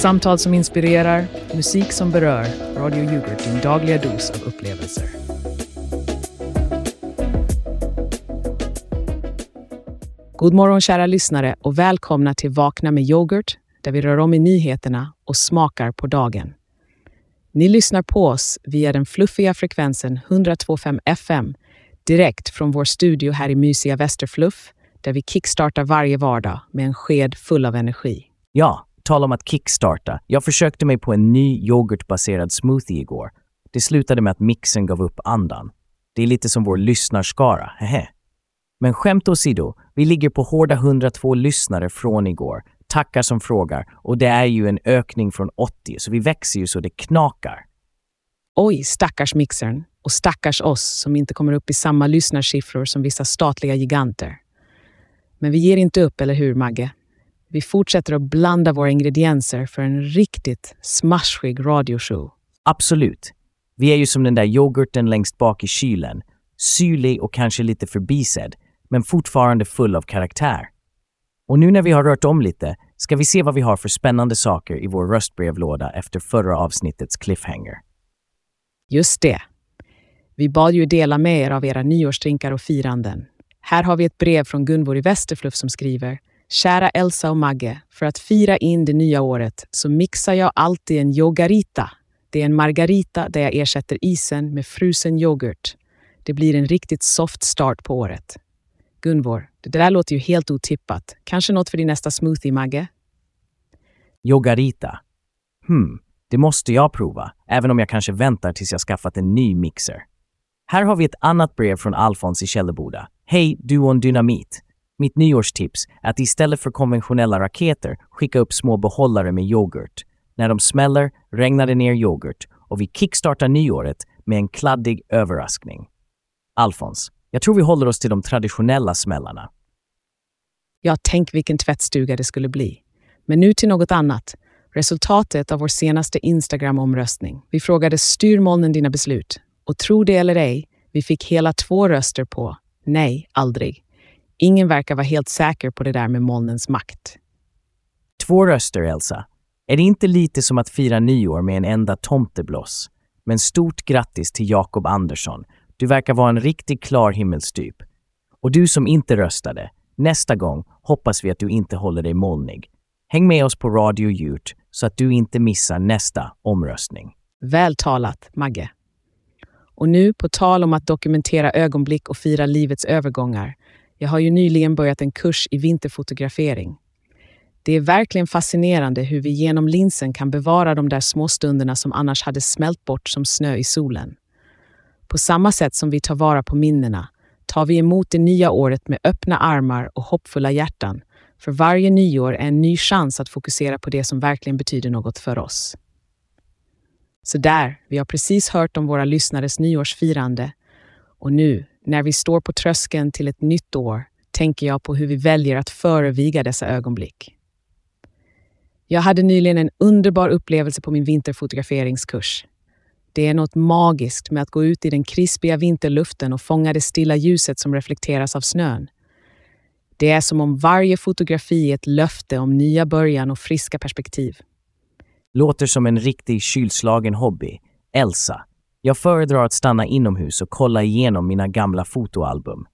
Samtal som inspirerar, musik som berör. Radio Yoghurt, din dagliga dos av upplevelser. God morgon kära lyssnare och välkomna till Vakna med yoghurt där vi rör om i nyheterna och smakar på dagen. Ni lyssnar på oss via den fluffiga frekvensen 102.5 FM direkt från vår studio här i mysiga Västerfluff där vi kickstartar varje vardag med en sked full av energi. Ja, tala om att kickstarta. Jag försökte mig på en ny yoghurtbaserad smoothie igår. Det slutade med att mixen gav upp andan. Det är lite som vår lyssnarskara, hehe. Men skämt åsido, vi ligger på hårda 102 lyssnare från igår. Tackar som frågar. Och det är ju en ökning från 80, så vi växer ju så det knakar. Oj, stackars mixern. Och stackars oss som inte kommer upp i samma lyssnarsiffror som vissa statliga giganter. Men vi ger inte upp, eller hur Magge? Vi fortsätter att blanda våra ingredienser för en riktigt smashig radioshow. Absolut. Vi är ju som den där yoghurten längst bak i kylen. Syrlig och kanske lite förbisedd, men fortfarande full av karaktär. Och nu när vi har rört om lite ska vi se vad vi har för spännande saker i vår röstbrevlåda efter förra avsnittets cliffhanger. Just det. Vi bad ju dela med er av era nyårsdrinkar och firanden. Här har vi ett brev från Gunvor i Västerfluff som skriver Kära Elsa och Magge, för att fira in det nya året så mixar jag alltid en yogarita. Det är en margarita där jag ersätter isen med frusen yoghurt. Det blir en riktigt soft start på året. Gunvor, det där låter ju helt otippat. Kanske något för din nästa smoothie, Magge? Yogarita. Hmm, det måste jag prova, även om jag kanske väntar tills jag skaffat en ny mixer. Här har vi ett annat brev från Alfons i Källeboda. Hej, duon Dynamit! Mitt nyårstips är att istället för konventionella raketer skicka upp små behållare med yoghurt. När de smäller regnar det ner yoghurt och vi kickstartar nyåret med en kladdig överraskning. Alfons, jag tror vi håller oss till de traditionella smällarna. Ja, tänk vilken tvättstuga det skulle bli. Men nu till något annat. Resultatet av vår senaste Instagram-omröstning. Vi frågade “styr molnen dina beslut. Och tro det eller ej, vi fick hela två röster på nej, aldrig. Ingen verkar vara helt säker på det där med molnens makt. Två röster, Elsa. Är det inte lite som att fira nyår med en enda tomtebloss? Men stort grattis till Jakob Andersson. Du verkar vara en riktigt klar himmelstyp. Och du som inte röstade, nästa gång hoppas vi att du inte håller dig molnig. Häng med oss på Radio Gjort så att du inte missar nästa omröstning. Väl talat, Magge. Och nu, på tal om att dokumentera ögonblick och fira livets övergångar. Jag har ju nyligen börjat en kurs i vinterfotografering. Det är verkligen fascinerande hur vi genom linsen kan bevara de där små stunderna som annars hade smält bort som snö i solen. På samma sätt som vi tar vara på minnena tar vi emot det nya året med öppna armar och hoppfulla hjärtan. För varje nyår är en ny chans att fokusera på det som verkligen betyder något för oss. Så där, vi har precis hört om våra lyssnares nyårsfirande. Och nu, när vi står på tröskeln till ett nytt år, tänker jag på hur vi väljer att föreviga dessa ögonblick. Jag hade nyligen en underbar upplevelse på min vinterfotograferingskurs. Det är något magiskt med att gå ut i den krispiga vinterluften och fånga det stilla ljuset som reflekteras av snön. Det är som om varje fotografi är ett löfte om nya början och friska perspektiv. Låter som en riktig kylslagen hobby. Elsa. Jag föredrar att stanna inomhus och kolla igenom mina gamla fotoalbum.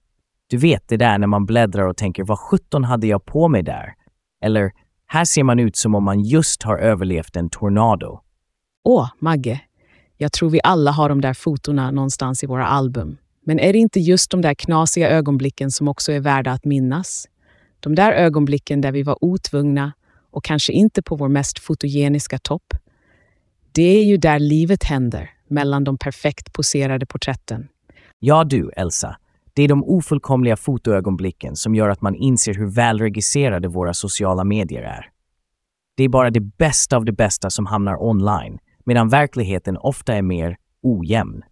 Du vet det där när man bläddrar och tänker vad sjutton hade jag på mig där? Eller, här ser man ut som om man just har överlevt en tornado. Åh, Magge. Jag tror vi alla har de där fotona någonstans i våra album. Men är det inte just de där knasiga ögonblicken som också är värda att minnas? De där ögonblicken där vi var otvungna och kanske inte på vår mest fotogeniska topp. Det är ju där livet händer, mellan de perfekt poserade porträtten. Ja du, Elsa. Det är de ofullkomliga fotoögonblicken som gör att man inser hur välregisserade våra sociala medier är. Det är bara det bästa av det bästa som hamnar online, medan verkligheten ofta är mer ojämn.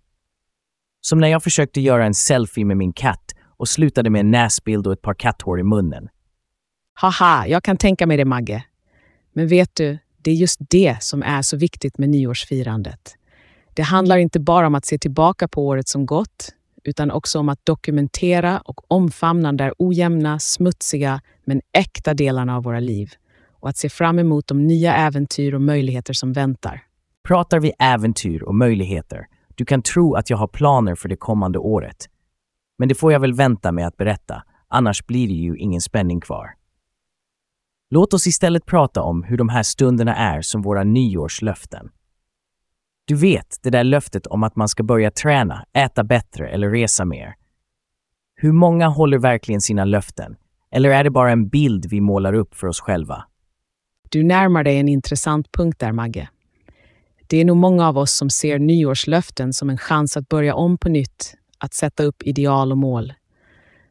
Som när jag försökte göra en selfie med min katt och slutade med en näsbild och ett par katthår i munnen. Haha, jag kan tänka mig det, Magge. Men vet du, det är just det som är så viktigt med nyårsfirandet. Det handlar inte bara om att se tillbaka på året som gått, utan också om att dokumentera och omfamna de ojämna, smutsiga men äkta delarna av våra liv. och att se fram emot de nya äventyr och möjligheter som väntar. Pratar vi äventyr och möjligheter, du kan tro att jag har planer för det kommande året. Men det får jag väl vänta med att berätta, annars blir det ju ingen spänning kvar. Låt oss istället prata om hur de här stunderna är som våra nyårslöften. Du vet, det där löftet om att man ska börja träna, äta bättre eller resa mer. Hur många håller verkligen sina löften? Eller är det bara en bild vi målar upp för oss själva? Du närmar dig en intressant punkt där, Magge. Det är nog många av oss som ser nyårslöften som en chans att börja om på nytt, att sätta upp ideal och mål.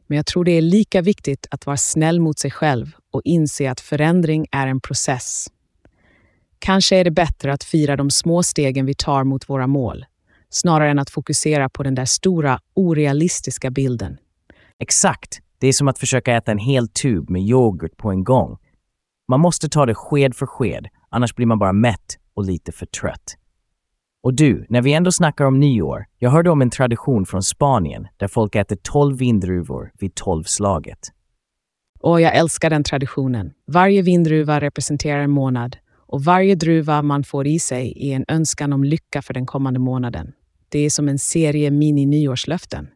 Men jag tror det är lika viktigt att vara snäll mot sig själv och inse att förändring är en process. Kanske är det bättre att fira de små stegen vi tar mot våra mål, snarare än att fokusera på den där stora, orealistiska bilden. Exakt. Det är som att försöka äta en hel tub med yoghurt på en gång. Man måste ta det sked för sked, annars blir man bara mätt och lite för trött. Och du, när vi ändå snackar om nyår, jag hörde om en tradition från Spanien där folk äter 12 vindruvor vid tolvslaget. Och jag älskar den traditionen. Varje vindruva representerar en månad och varje druva man får i sig är en önskan om lycka för den kommande månaden. Det är som en serie mini-nyårslöften.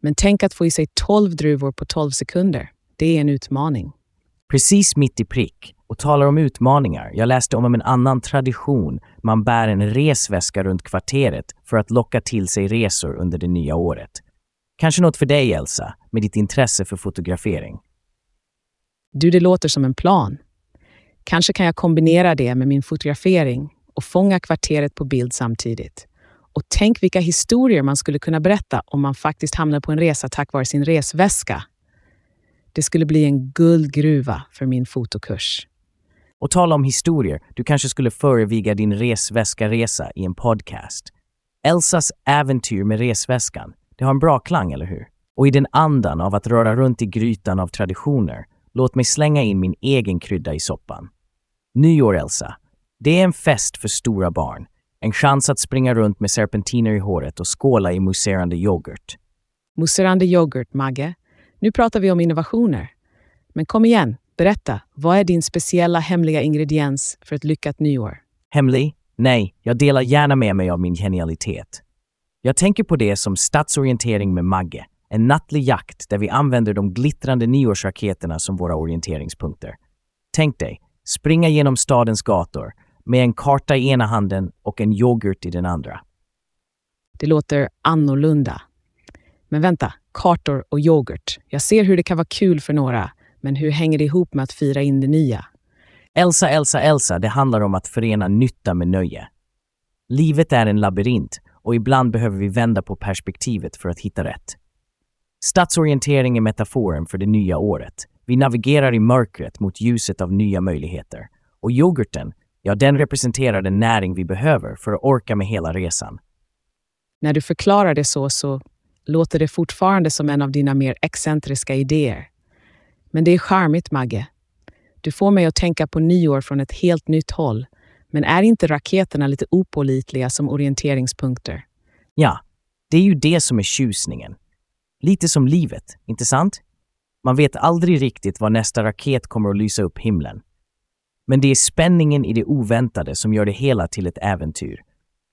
Men tänk att få i sig 12 druvor på 12 sekunder. Det är en utmaning. Precis mitt i prick. Och talar om utmaningar, jag läste om en annan tradition. Man bär en resväska runt kvarteret för att locka till sig resor under det nya året. Kanske något för dig, Elsa, med ditt intresse för fotografering. Du, det låter som en plan. Kanske kan jag kombinera det med min fotografering och fånga kvarteret på bild samtidigt. Och tänk vilka historier man skulle kunna berätta om man faktiskt hamnar på en resa tack vare sin resväska. Det skulle bli en guldgruva för min fotokurs. Och tala om historier, du kanske skulle föreviga din resväska-resa i en podcast. Elsas äventyr med resväskan, det har en bra klang, eller hur? Och i den andan av att röra runt i grytan av traditioner, låt mig slänga in min egen krydda i soppan. Nyår, Elsa. Det är en fest för stora barn. En chans att springa runt med serpentiner i håret och skåla i muserande yoghurt. Muserande yoghurt, Magge. Nu pratar vi om innovationer. Men kom igen, berätta. Vad är din speciella hemliga ingrediens för ett lyckat nyår? Hemlig? Nej, jag delar gärna med mig av min genialitet. Jag tänker på det som stadsorientering med Magge. En nattlig jakt där vi använder de glittrande nyårsraketerna som våra orienteringspunkter. Tänk dig, springa genom stadens gator med en karta i ena handen och en yoghurt i den andra. Det låter annorlunda. Men vänta, kartor och yoghurt. Jag ser hur det kan vara kul för några, men hur hänger det ihop med att fira in det nya? Elsa, Elsa, Elsa, det handlar om att förena nytta med nöje. Livet är en labyrint och ibland behöver vi vända på perspektivet för att hitta rätt. Stadsorientering är metaforen för det nya året. Vi navigerar i mörkret mot ljuset av nya möjligheter. Och yoghurten, ja, den representerar den näring vi behöver för att orka med hela resan. När du förklarar det så, så låter det fortfarande som en av dina mer excentriska idéer. Men det är charmigt, Magge. Du får mig att tänka på nyår från ett helt nytt håll. Men är inte raketerna lite opålitliga som orienteringspunkter? Ja, det är ju det som är tjusningen. Lite som livet, inte sant? Man vet aldrig riktigt var nästa raket kommer att lysa upp himlen. Men det är spänningen i det oväntade som gör det hela till ett äventyr.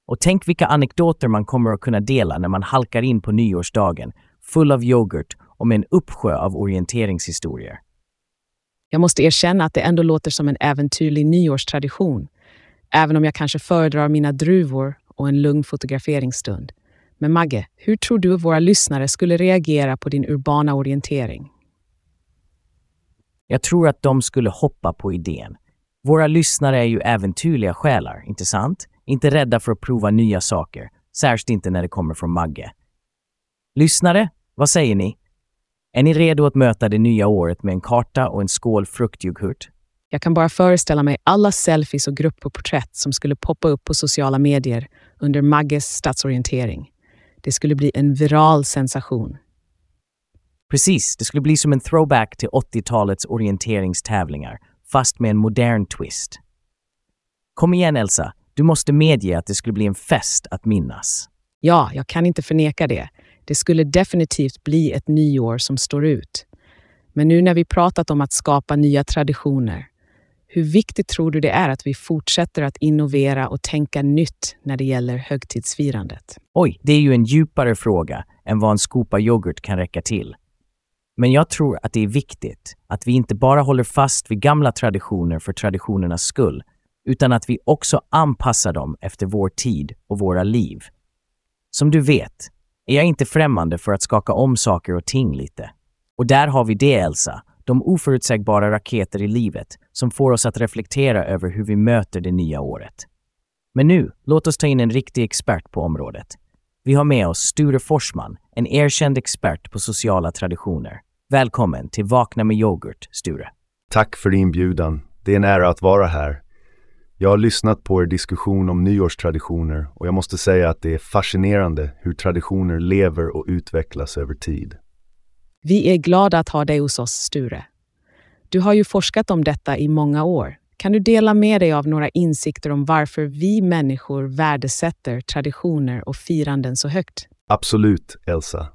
Och tänk vilka anekdoter man kommer att kunna dela när man halkar in på nyårsdagen, full av yoghurt och med en uppsjö av orienteringshistorier. Jag måste erkänna att det ändå låter som en äventyrlig nyårstradition, även om jag kanske föredrar mina druvor och en lugn fotograferingsstund. Men Magge, hur tror du våra lyssnare skulle reagera på din urbana orientering? Jag tror att de skulle hoppa på idén. Våra lyssnare är ju äventyrliga själar, inte sant? Inte rädda för att prova nya saker, särskilt inte när det kommer från Magge. Lyssnare, vad säger ni? Är ni redo att möta det nya året med en karta och en skål fruktjoghurt? Jag kan bara föreställa mig alla selfies och gruppporträtt som skulle poppa upp på sociala medier under Magges statsorientering. Det skulle bli en viral sensation. Precis, det skulle bli som en throwback till 80-talets orienteringstävlingar, fast med en modern twist. Kom igen Elsa, du måste medge att det skulle bli en fest att minnas. Ja, jag kan inte förneka det. Det skulle definitivt bli ett nyår som står ut. Men nu när vi pratat om att skapa nya traditioner, Hur viktigt tror du det är att vi fortsätter att innovera och tänka nytt när det gäller högtidsfirandet? Oj, det är ju en djupare fråga än vad en skopa yoghurt kan räcka till. Men jag tror att det är viktigt att vi inte bara håller fast vid gamla traditioner för traditionernas skull, utan att vi också anpassar dem efter vår tid och våra liv. Som du vet är jag inte främmande för att skaka om saker och ting lite. Och där har vi det, Elsa, de oförutsägbara raketer i livet som får oss att reflektera över hur vi möter det nya året. Men nu, låt oss ta in en riktig expert på området. Vi har med oss Sture Forsman, en erkänd expert på sociala traditioner. Välkommen till Vakna med yoghurt, Sture. Tack för inbjudan. Det är en ära att vara här. Jag har lyssnat på er diskussion om nyårstraditioner och jag måste säga att det är fascinerande hur traditioner lever och utvecklas över tid. Vi är glada att ha dig hos oss, Sture. Du har ju forskat om detta i många år. Kan du dela med dig av några insikter om varför vi människor värdesätter traditioner och firanden så högt? Absolut, Elsa.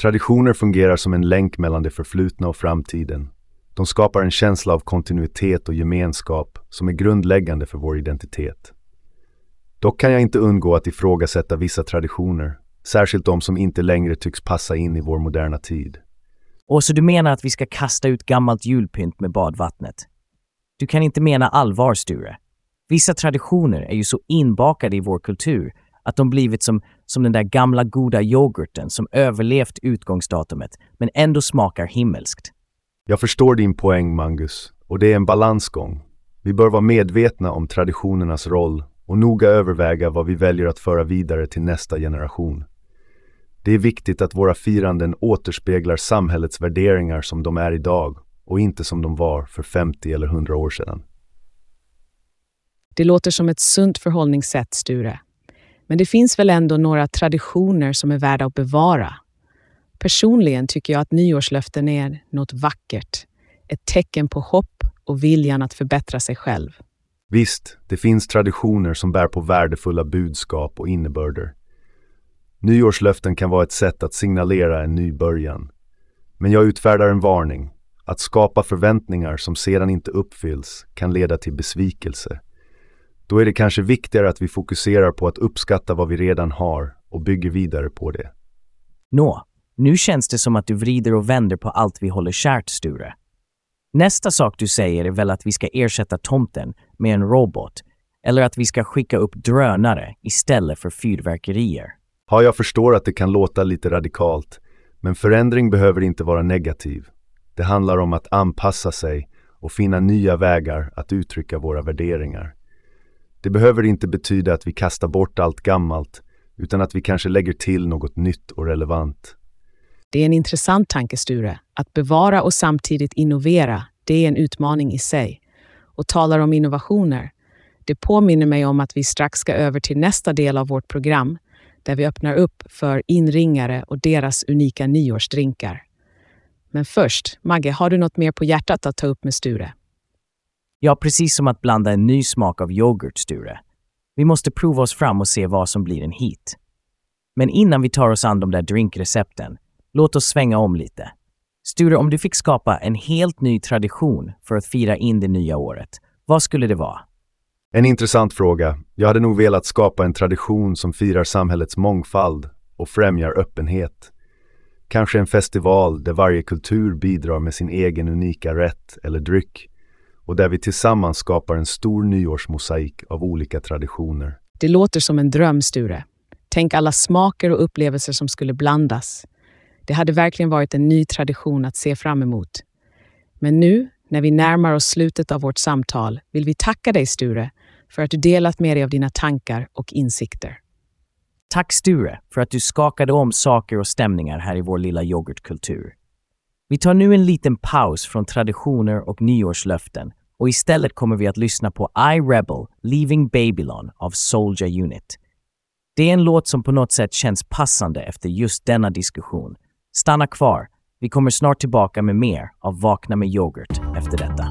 Traditioner fungerar som en länk mellan det förflutna och framtiden. De skapar en känsla av kontinuitet och gemenskap som är grundläggande för vår identitet. Dock kan jag inte undgå att ifrågasätta vissa traditioner, särskilt de som inte längre tycks passa in i vår moderna tid. Och så du menar att vi ska kasta ut gammalt julpynt med badvattnet? Du kan inte mena allvar, Sture. Vissa traditioner är ju så inbakade i vår kultur att de blivit som, som den där gamla goda yoghurten som överlevt utgångsdatumet men ändå smakar himmelskt. Jag förstår din poäng, Mangus, och det är en balansgång. Vi bör vara medvetna om traditionernas roll och noga överväga vad vi väljer att föra vidare till nästa generation. Det är viktigt att våra firanden återspeglar samhällets värderingar som de är idag och inte som de var för 50 eller 100 år sedan. Det låter som ett sunt förhållningssätt, Sture. Men det finns väl ändå några traditioner som är värda att bevara? Personligen tycker jag att nyårslöften är något vackert. Ett tecken på hopp och viljan att förbättra sig själv. Visst, det finns traditioner som bär på värdefulla budskap och innebörder. Nyårslöften kan vara ett sätt att signalera en ny början. Men jag utfärdar en varning. Att skapa förväntningar som sedan inte uppfylls kan leda till besvikelse. Då är det kanske viktigare att vi fokuserar på att uppskatta vad vi redan har och bygger vidare på det. Nå, nu känns det som att du vrider och vänder på allt vi håller kärt, Sture. Nästa sak du säger är väl att vi ska ersätta tomten med en robot eller att vi ska skicka upp drönare istället för fyrverkerier. Ja, jag förstår att det kan låta lite radikalt, men förändring behöver inte vara negativ. Det handlar om att anpassa sig och finna nya vägar att uttrycka våra värderingar. Det behöver inte betyda att vi kastar bort allt gammalt, utan att vi kanske lägger till något nytt och relevant. Det är en intressant tanke, Sture. Att bevara och samtidigt innovera, det är en utmaning i sig. Och talar om innovationer, det påminner mig om att vi strax ska över till nästa del av vårt program, där vi öppnar upp för inringare och deras unika nyårsdrinkar. Men först, Magge, har du något mer på hjärtat att ta upp med Sture? Ja, precis som att blanda en ny smak av yoghurt, Sture. Vi måste prova oss fram och se vad som blir en hit. Men innan vi tar oss an de där drinkrecepten, låt oss svänga om lite. Sture, om du fick skapa en helt ny tradition för att fira in det nya året, vad skulle det vara? En intressant fråga. Jag hade nog velat skapa en tradition som firar samhällets mångfald och främjar öppenhet. Kanske en festival där varje kultur bidrar med sin egen unika rätt eller dryck och där vi tillsammans skapar en stor nyårsmosaik av olika traditioner. Det låter som en dröm, Sture. Tänk alla smaker och upplevelser som skulle blandas. Det hade verkligen varit en ny tradition att se fram emot. Men nu, när vi närmar oss slutet av vårt samtal, vill vi tacka dig, Sture, för att du delat med dig av dina tankar och insikter. Tack Sture för att du skakade om saker och stämningar här i vår lilla yoghurtkultur. Vi tar nu en liten paus från traditioner och nyårslöften och istället kommer vi att lyssna på I Rebel, Leaving Babylon av Soldier Unit. Det är en låt som på något sätt känns passande efter just denna diskussion. Stanna kvar, vi kommer snart tillbaka med mer av Vakna med yoghurt efter detta.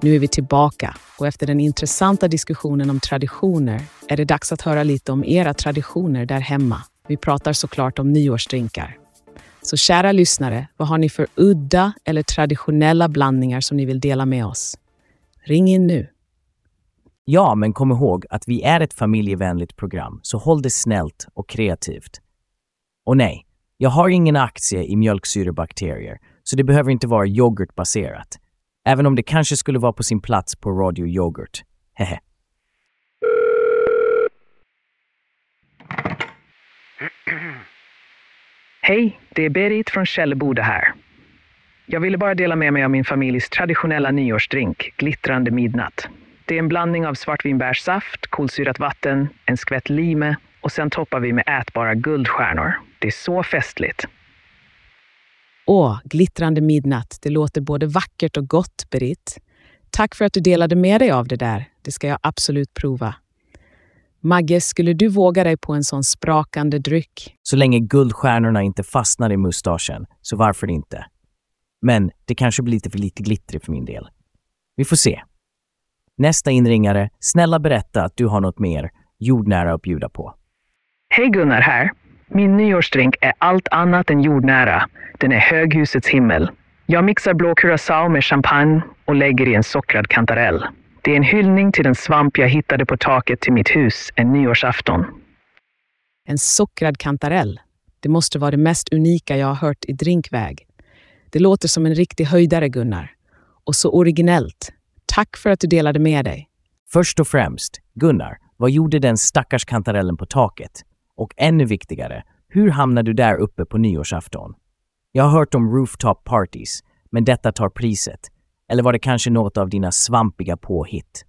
Nu är vi tillbaka och efter den intressanta diskussionen om traditioner är det dags att höra lite om era traditioner där hemma. Vi pratar såklart om nyårsdrinkar. Så kära lyssnare, vad har ni för udda eller traditionella blandningar som ni vill dela med oss? Ring in nu. Ja, men kom ihåg att vi är ett familjevänligt program, så håll det snällt och kreativt. Och nej, jag har ingen aktie i mjölksyrebakterier, så det behöver inte vara yoghurtbaserat. Även om det kanske skulle vara på sin plats på Radio Yoghurt. Hehe. Hej, det är Berit från Källeboda här. Jag ville bara dela med mig av min familjs traditionella nyårsdrink, Glittrande midnatt. Det är en blandning av svartvinbärssaft, kolsyrat vatten, en skvätt lime och sen toppar vi med ätbara guldstjärnor. Det är så festligt. Åh, glittrande midnatt. Det låter både vackert och gott, Berit. Tack för att du delade med dig av det där. Det ska jag absolut prova. Magge, skulle du våga dig på en sån sprakande dryck? Så länge guldstjärnorna inte fastnar i mustaschen, så varför inte? Men det kanske blir lite för lite glittrig för min del. Vi får se. Nästa inringare, snälla berätta att du har något mer jordnära att bjuda på. Hej Gunnar här. Min nyårsdrink är allt annat än jordnära. Den är höghusets himmel. Jag mixar blå curacao med champagne och lägger i en sockrad kantarell. Det är en hyllning till den svamp jag hittade på taket till mitt hus en nyårsafton. En sockrad kantarell. Det måste vara det mest unika jag har hört i drinkväg. Det låter som en riktig höjdare, Gunnar. Och så originellt. Tack för att du delade med dig. Först och främst, Gunnar, vad gjorde den stackars kantarellen på taket? Och ännu viktigare, hur hamnade du där uppe på nyårsafton? Jag har hört om rooftop parties, men detta tar priset. Eller var det kanske något av dina svampiga påhitt?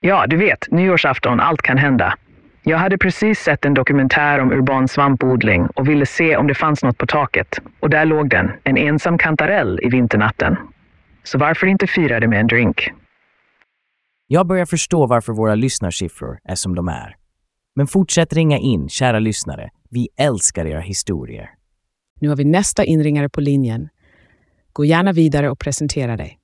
Ja, du vet, nyårsafton, allt kan hända. Jag hade precis sett en dokumentär om urban svampodling och ville se om det fanns något på taket. Och där låg den, en ensam kantarell i vinternatten. Så varför inte fira det med en drink? Jag börjar förstå varför våra lyssnarsiffror är som de är. Men fortsätt ringa in, kära lyssnare. Vi älskar era historier. Nu har vi nästa inringare på linjen. Gå gärna vidare och presentera dig.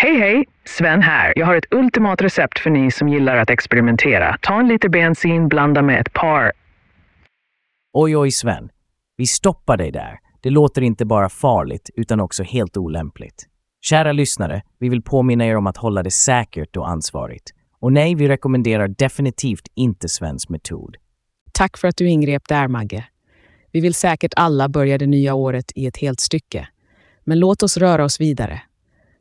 Hej, hej! Sven här. Jag har ett ultimat recept för ni som gillar att experimentera. Ta en liter bensin, blanda med ett par... Oj, oj, Sven. Vi stoppar dig där. Det låter inte bara farligt, utan också helt olämpligt. Kära lyssnare, vi vill påminna er om att hålla det säkert och ansvarigt. Och nej, vi rekommenderar definitivt inte Svens metod. Tack för att du ingrep där, Magge. Vi vill säkert alla börja det nya året i ett helt stycke. Men låt oss röra oss vidare.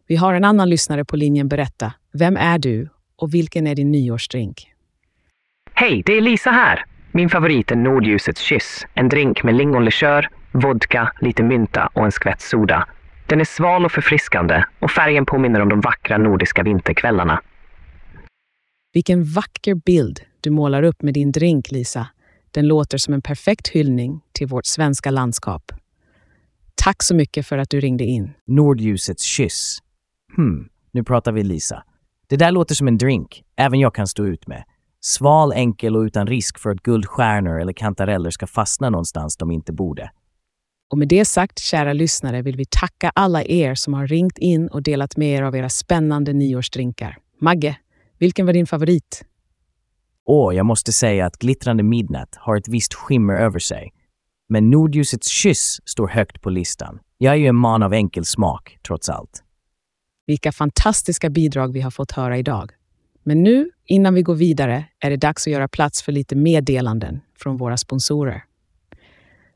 Vi har en annan lyssnare på linjen berätta. Vem är du och vilken är din nyårsdrink? Hej, det är Lisa här. Min favorit är Nordljusets kyss. En drink med lingonlikör, vodka, lite mynta och en skvätt soda. Den är sval och förfriskande och färgen påminner om de vackra nordiska vinterkvällarna. Vilken vacker bild du målar upp med din drink, Lisa. Den låter som en perfekt hyllning till vårt svenska landskap. Tack så mycket för att du ringde in. Nordljusets kyss. Hmm, nu pratar vi Lisa. Det där låter som en drink, även jag kan stå ut med. Sval, enkel och utan risk för att guldstjärnor eller kantareller ska fastna någonstans de inte borde. Och med det sagt, kära lyssnare, vill vi tacka alla er som har ringt in och delat med er av era spännande nyårsdrinkar. Magge, vilken var din favorit? Åh, jag måste säga att Glittrande Midnatt har ett visst skimmer över sig. Men Nordljusets kyss står högt på listan. Jag är ju en man av enkel smak, trots allt. Vilka fantastiska bidrag vi har fått höra idag. Men nu, innan vi går vidare, är det dags att göra plats för lite meddelanden från våra sponsorer.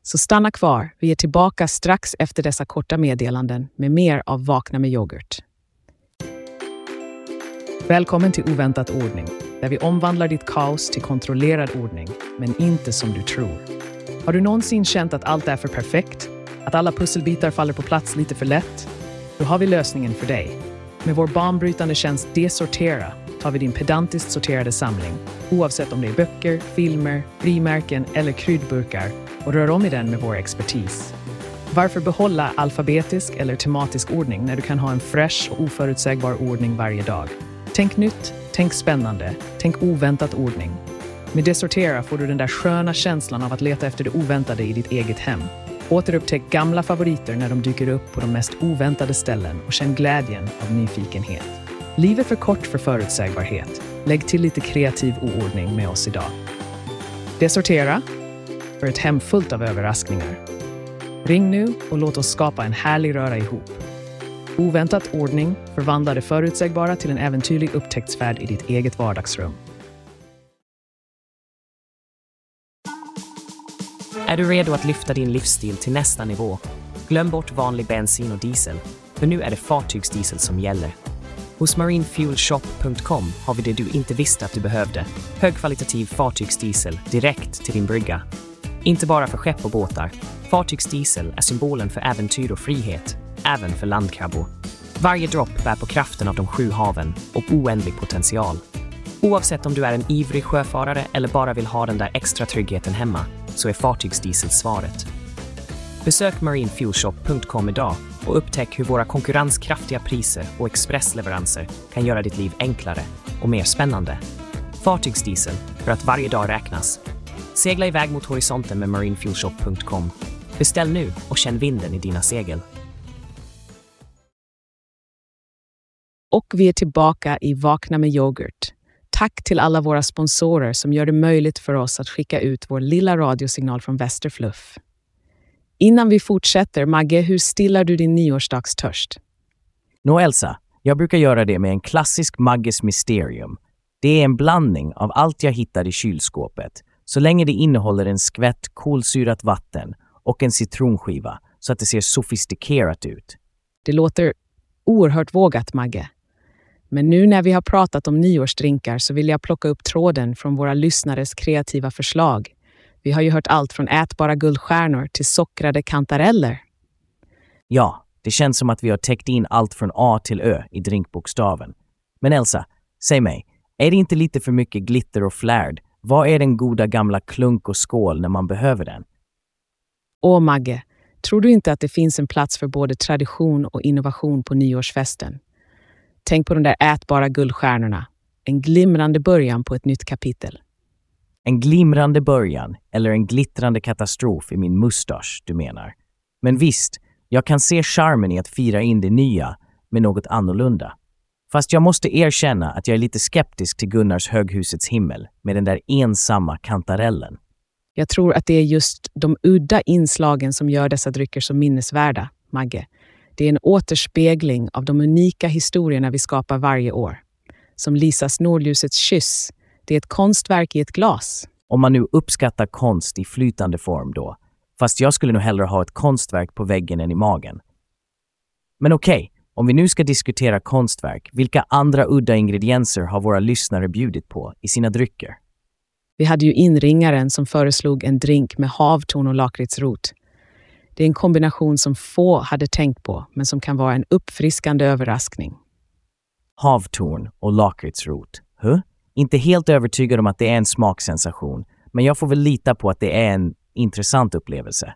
Så stanna kvar, vi är tillbaka strax efter dessa korta meddelanden med mer av Vakna med yoghurt. Välkommen till Oväntat ordning, där vi omvandlar ditt kaos till kontrollerad ordning, men inte som du tror. Har du någonsin känt att allt är för perfekt? Att alla pusselbitar faller på plats lite för lätt? Då har vi lösningen för dig. Med vår banbrytande tjänst Desortera tar vi din pedantiskt sorterade samling, oavsett om det är böcker, filmer, frimärken eller kryddburkar och rör om i den med vår expertis. Varför behålla alfabetisk eller tematisk ordning när du kan ha en fräsch och oförutsägbar ordning varje dag? Tänk nytt, tänk spännande, tänk oväntat ordning. Med Desortera får du den där sköna känslan av att leta efter det oväntade i ditt eget hem. Återupptäck gamla favoriter när de dyker upp på de mest oväntade ställen och känn glädjen av nyfikenhet. Livet är för kort för förutsägbarhet. Lägg till lite kreativ oordning med oss idag. Desortera för ett hem fullt av överraskningar. Ring nu och låt oss skapa en härlig röra ihop. Oväntat ordning förvandlar det förutsägbara till en äventyrlig upptäcktsfärd i ditt eget vardagsrum. Är du redo att lyfta din livsstil till nästa nivå? Glöm bort vanlig bensin och diesel, för nu är det fartygsdiesel som gäller. Hos marinefuelshop.com har vi det du inte visste att du behövde. Högkvalitativ fartygsdiesel direkt till din brygga. Inte bara för skepp och båtar. Fartygsdiesel är symbolen för äventyr och frihet, även för landkrabbor. Varje dropp bär på kraften av de sju haven och oändlig potential. Oavsett om du är en ivrig sjöfarare eller bara vill ha den där extra tryggheten hemma, så är fartygsdiesel svaret. Besök marinefuelshop.com idag och upptäck hur våra konkurrenskraftiga priser och expressleveranser kan göra ditt liv enklare och mer spännande. Fartygsdiesel, för att varje dag räknas. Segla iväg mot horisonten med marinefuelshop.com. Beställ nu och känn vinden i dina segel. Och vi är tillbaka i Vakna med yoghurt. Tack till alla våra sponsorer som gör det möjligt för oss att skicka ut vår lilla radiosignal från Västerfluff. Innan vi fortsätter, Magge, hur stillar du din nyårsdagstörst? Nå Elsa, jag brukar göra det med en klassisk Magges Mysterium. Det är en blandning av allt jag hittar i kylskåpet, så länge det innehåller en skvätt kolsyrat vatten och en citronskiva så att det ser sofistikerat ut. Det låter oerhört vågat, Magge. Men nu när vi har pratat om nyårsdrinkar så vill jag plocka upp tråden från våra lyssnares kreativa förslag. Vi har ju hört allt från ätbara guldstjärnor till sockrade kantareller. Ja, det känns som att vi har täckt in allt från A till Ö i drinkbokstaven. Men Elsa, säg mig, är det inte lite för mycket glitter och flärd? Vad är den goda gamla klunk och skål när man behöver den? Åh, Magge, tror du inte att det finns en plats för både tradition och innovation på nyårsfesten? Tänk på de där ätbara guldstjärnorna. En glimrande början på ett nytt kapitel. En glimrande början eller en glittrande katastrof i min mustasch, du menar. Men visst, jag kan se charmen i att fira in det nya med något annorlunda. Fast jag måste erkänna att jag är lite skeptisk till Gunnars höghusets himmel med den där ensamma kantarellen. Jag tror att det är just de udda inslagen som gör dessa drycker så minnesvärda, Magge. Det är en återspegling av de unika historierna vi skapar varje år. Som Lisas Nordljusets kyss. Det är ett konstverk i ett glas. Om man nu uppskattar konst i flytande form då. Fast jag skulle nog hellre ha ett konstverk på väggen än i magen. Men okej, okay, om vi nu ska diskutera konstverk, vilka andra udda ingredienser har våra lyssnare bjudit på i sina drycker? Vi hade ju inringaren som föreslog en drink med havtorn och lakritsrot. Det är en kombination som få hade tänkt på, men som kan vara en uppfriskande överraskning. Havtorn och lakritsrot. Huh? Inte helt övertygad om att det är en smaksensation, men jag får väl lita på att det är en intressant upplevelse.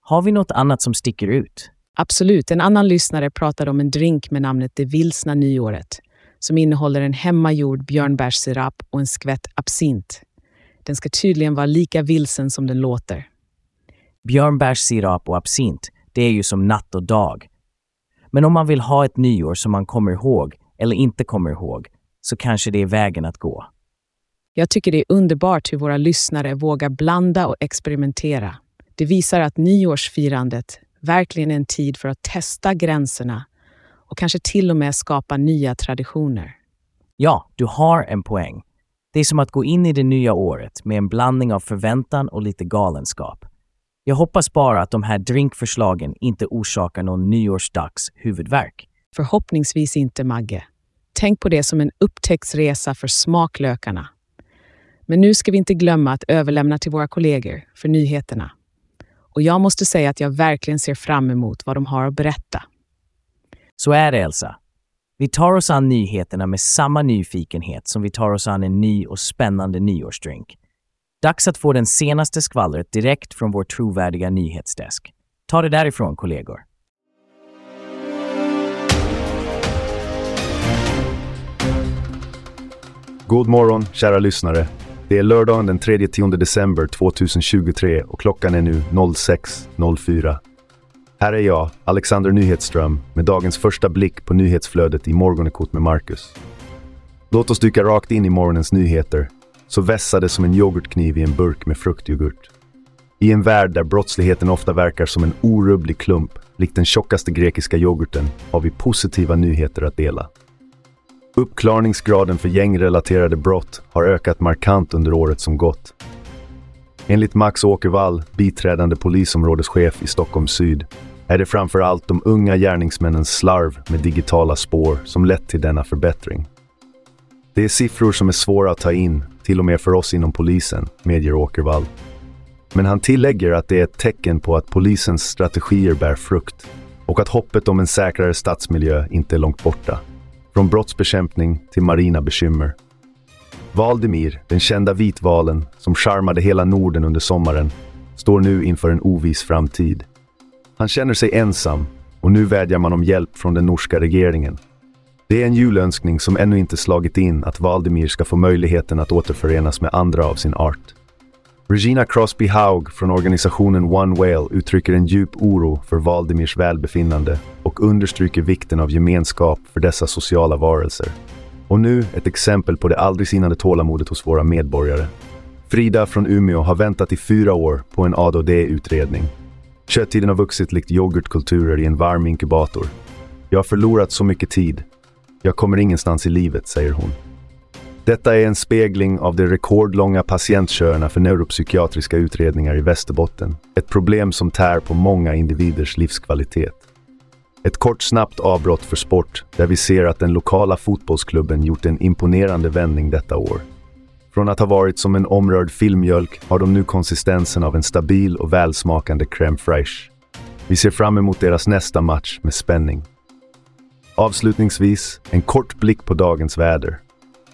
Har vi något annat som sticker ut? Absolut. En annan lyssnare pratade om en drink med namnet Det vilsna nyåret som innehåller en hemmagjord björnbärssirap och en skvätt absint. Den ska tydligen vara lika vilsen som den låter. Björnbärssirap och absint, det är ju som natt och dag. Men om man vill ha ett nyår som man kommer ihåg eller inte kommer ihåg, så kanske det är vägen att gå. Jag tycker det är underbart hur våra lyssnare vågar blanda och experimentera. Det visar att nyårsfirandet verkligen är en tid för att testa gränserna och kanske till och med skapa nya traditioner. Ja, du har en poäng. Det är som att gå in i det nya året med en blandning av förväntan och lite galenskap. Jag hoppas bara att de här drinkförslagen inte orsakar någon nyårsdags huvudvärk. Förhoppningsvis inte, Magge. Tänk på det som en upptäcktsresa för smaklökarna. Men nu ska vi inte glömma att överlämna till våra kollegor för nyheterna. Och jag måste säga att jag verkligen ser fram emot vad de har att berätta. Så är det, Elsa. Vi tar oss an nyheterna med samma nyfikenhet som vi tar oss an en ny och spännande nyårsdrink. Dags att få den senaste skvallret direkt från vår trovärdiga nyhetsdesk. Ta det därifrån, kollegor. God morgon, kära lyssnare. Det är lördagen den 3-10 december 2023 och klockan är nu 06.04. Här är jag, Alexander Nyhetsström, med dagens första blick på nyhetsflödet i Morgonekot med Marcus. Låt oss dyka rakt in i morgonens nyheter, så vässade som en yoghurtkniv i en burk med fruktyoghurt. I en värld där brottsligheten ofta verkar som en orubblig klump, likt den tjockaste grekiska yoghurten, har vi positiva nyheter att dela. Uppklarningsgraden för gängrelaterade brott har ökat markant under året som gått. Enligt Max Åkervall, biträdande polisområdeschef i Stockholm Syd, är det framför allt de unga gärningsmännens slarv med digitala spår som lett till denna förbättring. Det är siffror som är svåra att ta in, till och med för oss inom polisen, medger Åkervall. Men han tillägger att det är ett tecken på att polisens strategier bär frukt och att hoppet om en säkrare stadsmiljö inte är långt borta. Från brottsbekämpning till marina bekymmer. Valdemir, den kända vitvalen som charmade hela Norden under sommaren, står nu inför en oviss framtid. Han känner sig ensam och nu vädjar man om hjälp från den norska regeringen. Det är en julönskning som ännu inte slagit in att Valdemir ska få möjligheten att återförenas med andra av sin art. Regina Crosby Haug från organisationen One Whale uttrycker en djup oro för Valdemirs välbefinnande och understryker vikten av gemenskap för dessa sociala varelser. Och nu ett exempel på det aldrig sinande tålamodet hos våra medborgare. Frida från Umeå har väntat i fyra år på en ADHD-utredning. Köttiden har vuxit likt yoghurtkulturer i en varm inkubator. Jag har förlorat så mycket tid. Jag kommer ingenstans i livet, säger hon. Detta är en spegling av de rekordlånga patientköerna för neuropsykiatriska utredningar i Västerbotten. Ett problem som tär på många individers livskvalitet. Ett kort snabbt avbrott för sport där vi ser att den lokala fotbollsklubben gjort en imponerande vändning detta år. Från att ha varit som en omrörd filmjölk har de nu konsistensen av en stabil och välsmakande crème fraîche. Vi ser fram emot deras nästa match med spänning. Avslutningsvis, en kort blick på dagens väder.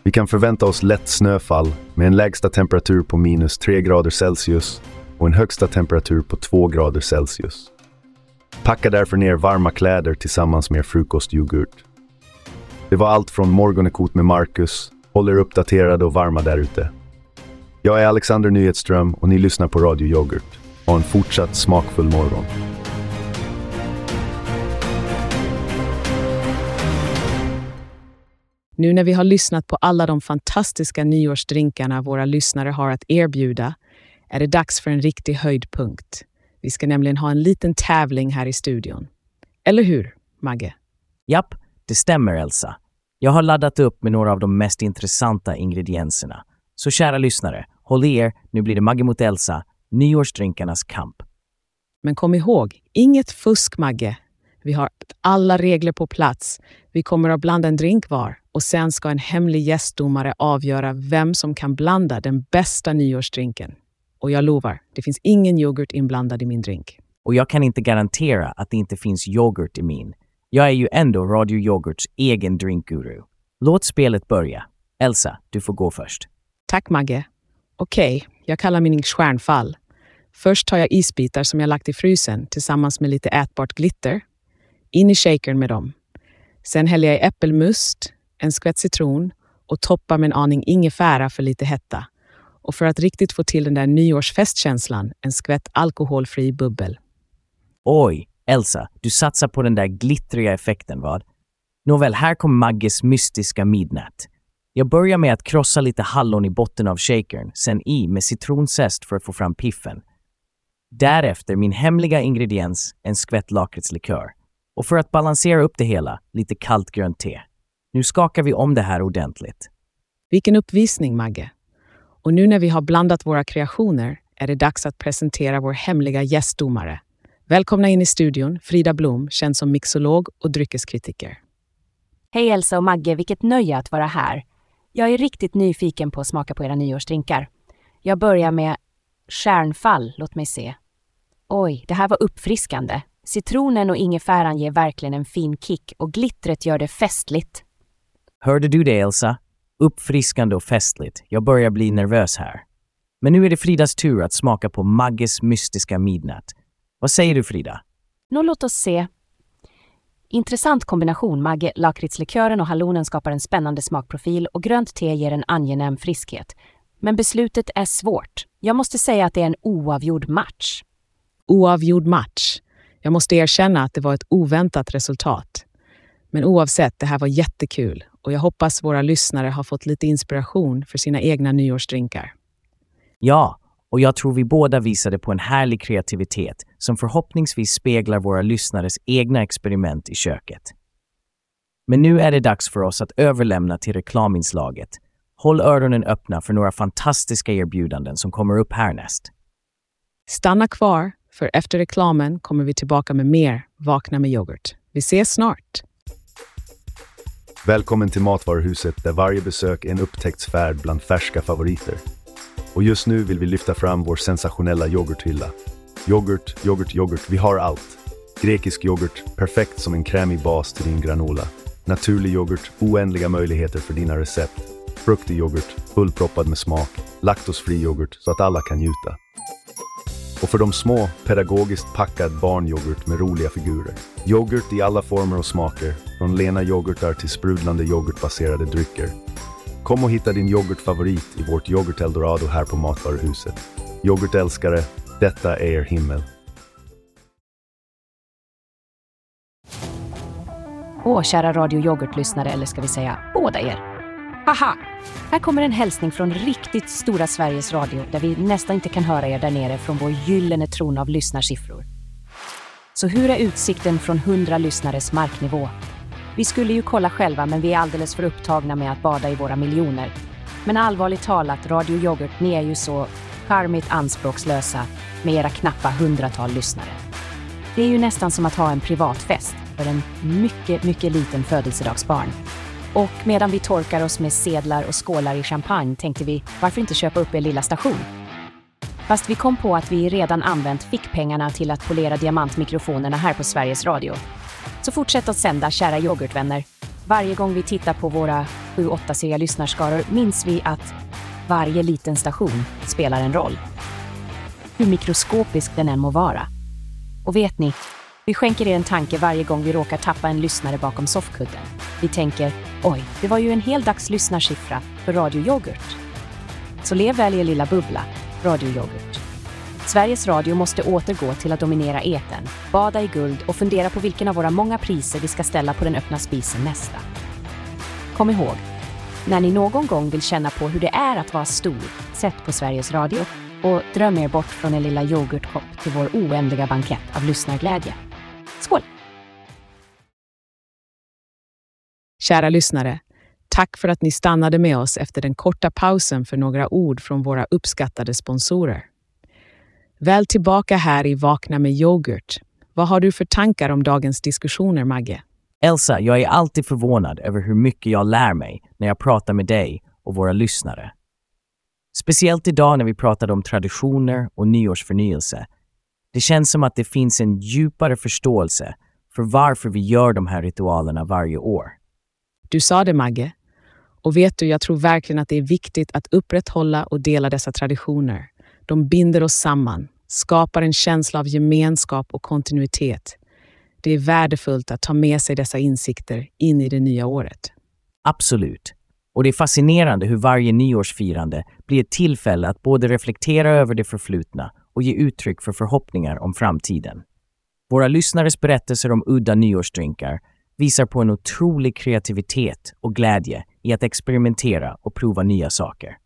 Vi kan förvänta oss lätt snöfall med en lägsta temperatur på minus 3 grader Celsius och en högsta temperatur på 2 grader Celsius. Packa därför ner varma kläder tillsammans med frukostyoghurt. Det var allt från Morgonekot med Marcus. Håll er uppdaterade och varma där ute. Jag är Alexander Nyhetström och ni lyssnar på Radio Yoghurt. Ha en fortsatt smakfull morgon. Nu när vi har lyssnat på alla de fantastiska nyårsdrinkarna våra lyssnare har att erbjuda är det dags för en riktig höjdpunkt. Vi ska nämligen ha en liten tävling här i studion. Eller hur, Magge? Japp, det stämmer Elsa. Jag har laddat upp med några av de mest intressanta ingredienserna. Så kära lyssnare, håll i er, nu blir det Magge mot Elsa, nyårsdrinkarnas kamp. Men kom ihåg, inget fusk, Magge. Vi har alla regler på plats. Vi kommer att blanda en drink var och sen ska en hemlig gästdomare avgöra vem som kan blanda den bästa nyårsdrinken. Och jag lovar, det finns ingen yoghurt inblandad i min drink. Och jag kan inte garantera att det inte finns yoghurt i min. Jag är ju ändå Radio Yoghurts egen drinkguru. Låt spelet börja. Elsa, du får gå först. Tack Magge. Okej, jag kallar min stjärnfall. Först tar jag isbitar som jag lagt i frysen tillsammans med lite ätbart glitter. In i shakern med dem. Sen häller jag i äppelmust, en skvätt citron och toppar med en aning ingefära för lite hetta. Och för att riktigt få till den där nyårsfestkänslan, en skvätt alkoholfri bubbel. Oj, Elsa, du satsar på den där glittriga effekten, vad? Nåväl, här kommer Magges mystiska midnatt. Jag börjar med att krossa lite hallon i botten av shakern, sen i med citronzest för att få fram piffen. Därefter min hemliga ingrediens, en skvätt lakritslikör. Och för att balansera upp det hela, lite kallt grönt te. Nu skakar vi om det här ordentligt. Vilken uppvisning, Magge! Och nu när vi har blandat våra kreationer är det dags att presentera vår hemliga gästdomare. Välkomna in i studion, Frida Blom, känd som mixolog och dryckeskritiker. Hej Elsa och Magge, vilket nöje att vara här. Jag är riktigt nyfiken på att smaka på era nyårsdrinkar. Jag börjar med stjärnfall, låt mig se. Oj, det här var uppfriskande. Citronen och ingefäran ger verkligen en fin kick och glittret gör det festligt. Hörde du det, Elsa? Uppfriskande och festligt. Jag börjar bli nervös här. Men nu är det Fridas tur att smaka på Magges mystiska midnatt. Vad säger du, Frida? Nå, låt oss se. Intressant kombination. Magge, lakritslikören och hallonen skapar en spännande smakprofil och grönt te ger en angenäm friskhet. Men beslutet är svårt. Jag måste säga att det är en oavgjord match. Oavgjord match. Jag måste erkänna att det var ett oväntat resultat. Men oavsett, det här var jättekul och jag hoppas våra lyssnare har fått lite inspiration för sina egna nyårsdrinkar. Ja, och jag tror vi båda visade på en härlig kreativitet som förhoppningsvis speglar våra lyssnares egna experiment i köket. Men nu är det dags för oss att överlämna till reklaminslaget. Håll öronen öppna för några fantastiska erbjudanden som kommer upp härnäst. Stanna kvar, för efter reklamen kommer vi tillbaka med mer Vakna med yoghurt. Vi ses snart! Välkommen till Matvaruhuset där varje besök är en upptäcktsfärd bland färska favoriter. Och just nu vill vi lyfta fram vår sensationella yoghurthylla. Yoghurt, yoghurt, yoghurt, vi har allt. Grekisk yoghurt, perfekt som en krämig bas till din granola. Naturlig yoghurt, oändliga möjligheter för dina recept. Fruktig yoghurt, fullproppad med smak. Laktosfri yoghurt, så att alla kan njuta. Och för de små, pedagogiskt packad barnyoghurt med roliga figurer. Yoghurt i alla former och smaker, från lena yoghurtar till sprudlande yoghurtbaserade drycker. Kom och hitta din yoghurtfavorit i vårt yoghurt eldorado här på Matvaruhuset. Yoghurtälskare, detta är er himmel. Åh, kära Radio Yoghurt-lyssnare, eller ska vi säga båda er. Haha! Här kommer en hälsning från riktigt stora Sveriges Radio där vi nästan inte kan höra er där nere från vår gyllene tron av lyssnarsiffror. Så hur är utsikten från 100 lyssnares marknivå? Vi skulle ju kolla själva, men vi är alldeles för upptagna med att bada i våra miljoner. Men allvarligt talat, Radio Yoghurt, ni är ju så charmigt anspråkslösa med era knappa hundratal lyssnare. Det är ju nästan som att ha en privatfest för en mycket, mycket liten födelsedagsbarn. Och medan vi torkar oss med sedlar och skålar i champagne tänkte vi, varför inte köpa upp er lilla station? Fast vi kom på att vi redan använt fickpengarna till att polera diamantmikrofonerna här på Sveriges Radio. Så fortsätt att sända, kära yoghurtvänner. Varje gång vi tittar på våra 7-8 seriga lyssnarskaror minns vi att varje liten station spelar en roll. Hur mikroskopisk den än må vara. Och vet ni, vi skänker er en tanke varje gång vi råkar tappa en lyssnare bakom soffkudden. Vi tänker, oj, det var ju en hel dags lyssnarsiffra för Radio Yoghurt. Så lev väl i er lilla bubbla, Radio Yoghurt. Sveriges Radio måste återgå till att dominera eten, bada i guld och fundera på vilken av våra många priser vi ska ställa på den öppna spisen nästa. Kom ihåg, när ni någon gång vill känna på hur det är att vara stor, sätt på Sveriges Radio och dröm er bort från er lilla yoghurtkopp till vår oändliga bankett av lyssnarglädje. Skål! Kära lyssnare, tack för att ni stannade med oss efter den korta pausen för några ord från våra uppskattade sponsorer. Väl tillbaka här i Vakna med yoghurt. Vad har du för tankar om dagens diskussioner, Magge? Elsa, jag är alltid förvånad över hur mycket jag lär mig när jag pratar med dig och våra lyssnare. Speciellt idag när vi pratade om traditioner och nyårsförnyelse. Det känns som att det finns en djupare förståelse för varför vi gör de här ritualerna varje år. Du sa det, Magge. Och vet du, jag tror verkligen att det är viktigt att upprätthålla och dela dessa traditioner. De binder oss samman, skapar en känsla av gemenskap och kontinuitet. Det är värdefullt att ta med sig dessa insikter in i det nya året. Absolut. Och det är fascinerande hur varje nyårsfirande blir ett tillfälle att både reflektera över det förflutna och ge uttryck för förhoppningar om framtiden. Våra lyssnares berättelser om udda nyårsdrinkar visar på en otrolig kreativitet och glädje i att experimentera och prova nya saker.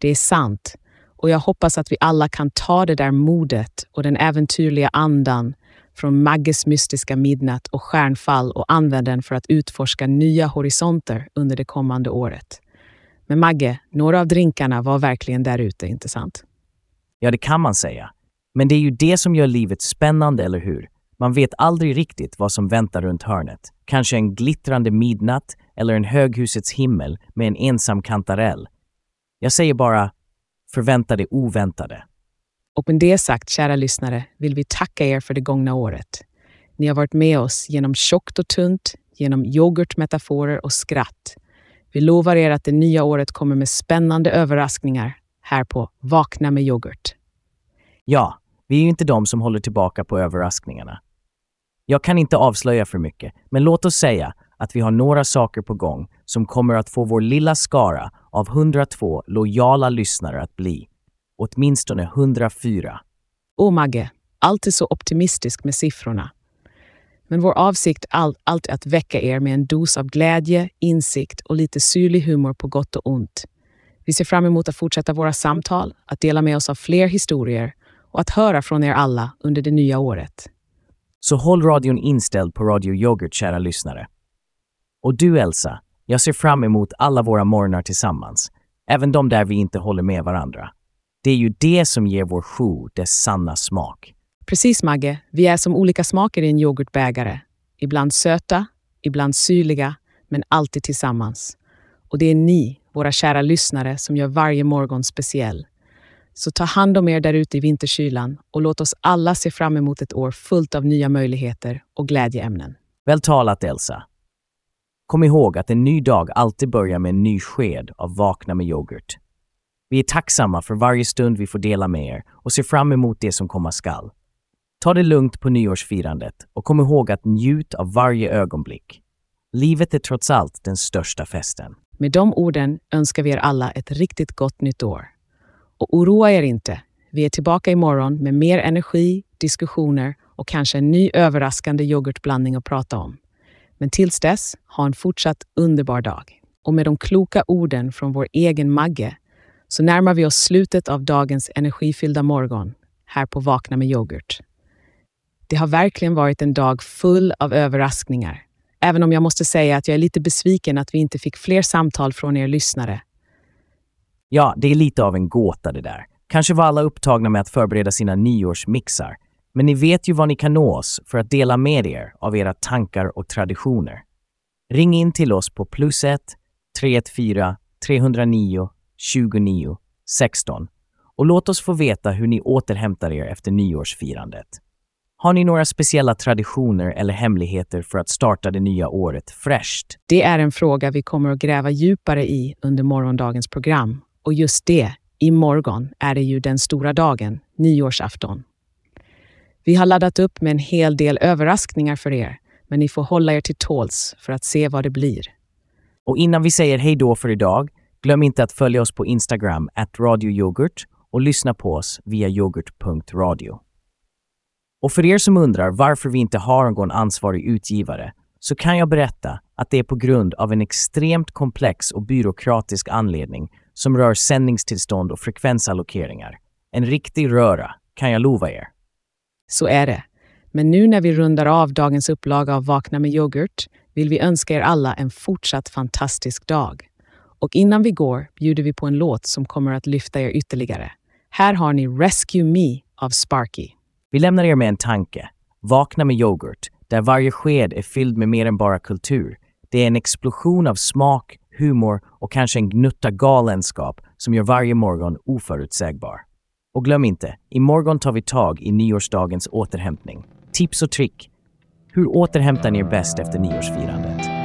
Det är sant. Och jag hoppas att vi alla kan ta det där modet och den äventyrliga andan från Magges mystiska midnatt och stjärnfall och använda den för att utforska nya horisonter under det kommande året. Men Magge, några av drinkarna var verkligen där ute, inte sant? Ja, det kan man säga. Men det är ju det som gör livet spännande, eller hur? Man vet aldrig riktigt vad som väntar runt hörnet. Kanske en glittrande midnatt eller en höghusets himmel med en ensam kantarell. Jag säger bara, förvänta det oväntade. Och med det sagt, kära lyssnare, vill vi tacka er för det gångna året. Ni har varit med oss genom tjockt och tunt, genom yoghurtmetaforer och skratt. Vi lovar er att det nya året kommer med spännande överraskningar här på Vakna med yoghurt. Ja, vi är ju inte de som håller tillbaka på överraskningarna. Jag kan inte avslöja för mycket, men låt oss säga att vi har några saker på gång som kommer att få vår lilla skara av 102 lojala lyssnare att bli åtminstone 104. Åh Magge, alltid så optimistisk med siffrorna. Men vår avsikt är alltid att väcka er med en dos av glädje, insikt och lite syrlig humor på gott och ont. Vi ser fram emot att fortsätta våra samtal, att dela med oss av fler historier och att höra från er alla under det nya året. Så håll radion inställd på Radio Yoghurt, kära lyssnare. Och du Elsa, jag ser fram emot alla våra morgnar tillsammans, även de där vi inte håller med varandra. Det är ju det som ger vår show dess sanna smak. Precis Magge, vi är som olika smaker i en yoghurtbägare. Ibland söta, ibland syrliga, men alltid tillsammans. Och det är ni, våra kära lyssnare, som gör varje morgon speciell. Så ta hand om er där ute i vinterkylan och låt oss alla se fram emot ett år fullt av nya möjligheter och glädjeämnen. Väl talat Elsa. Kom ihåg att en ny dag alltid börjar med en ny sked av Vakna med yoghurt. Vi är tacksamma för varje stund vi får dela med er och ser fram emot det som komma skall. Ta det lugnt på nyårsfirandet och kom ihåg att njut av varje ögonblick. Livet är trots allt den största festen. Med de orden önskar vi er alla ett riktigt gott nytt år. Och oroa er inte. Vi är tillbaka imorgon med mer energi, diskussioner och kanske en ny överraskande yoghurtblandning att prata om. Men tills dess, ha en fortsatt underbar dag. Och med de kloka orden från vår egen Magge så närmar vi oss slutet av dagens energifyllda morgon här på Vakna med yoghurt. Det har verkligen varit en dag full av överraskningar. Även om jag måste säga att jag är lite besviken att vi inte fick fler samtal från er lyssnare. Ja, det är lite av en gåta det där. Kanske var alla upptagna med att förbereda sina nyårsmixar. Men ni vet ju var ni kan nå oss för att dela med er av era tankar och traditioner. Ring in till oss på plus 1 314 309 29 16 och låt oss få veta hur ni återhämtar er efter nyårsfirandet. Har ni några speciella traditioner eller hemligheter för att starta det nya året fräscht? Det är en fråga vi kommer att gräva djupare i under morgondagens program. Och just det, imorgon är det ju den stora dagen, nyårsafton. Vi har laddat upp med en hel del överraskningar för er, men ni får hålla er till tåls för att se vad det blir. Och innan vi säger hej då för idag, glöm inte att följa oss på Instagram, at radioyoghurt och lyssna på oss via yoghurt.radio. Och för er som undrar varför vi inte har någon ansvarig utgivare så kan jag berätta att det är på grund av en extremt komplex och byråkratisk anledning som rör sändningstillstånd och frekvensallokeringar. En riktig röra, kan jag lova er. Så är det. Men nu när vi rundar av dagens upplaga av Vakna med yoghurt vill vi önska er alla en fortsatt fantastisk dag. Och innan vi går bjuder vi på en låt som kommer att lyfta er ytterligare. Här har ni Rescue Me av Sparky. Vi lämnar er med en tanke. Vakna med yoghurt, där varje sked är fylld med mer än bara kultur. Det är en explosion av smak, humor och kanske en gnutta galenskap som gör varje morgon oförutsägbar. Och glöm inte, imorgon tar vi tag i nyårsdagens återhämtning. Tips och trick. Hur återhämtar ni er bäst efter nyårsfirandet?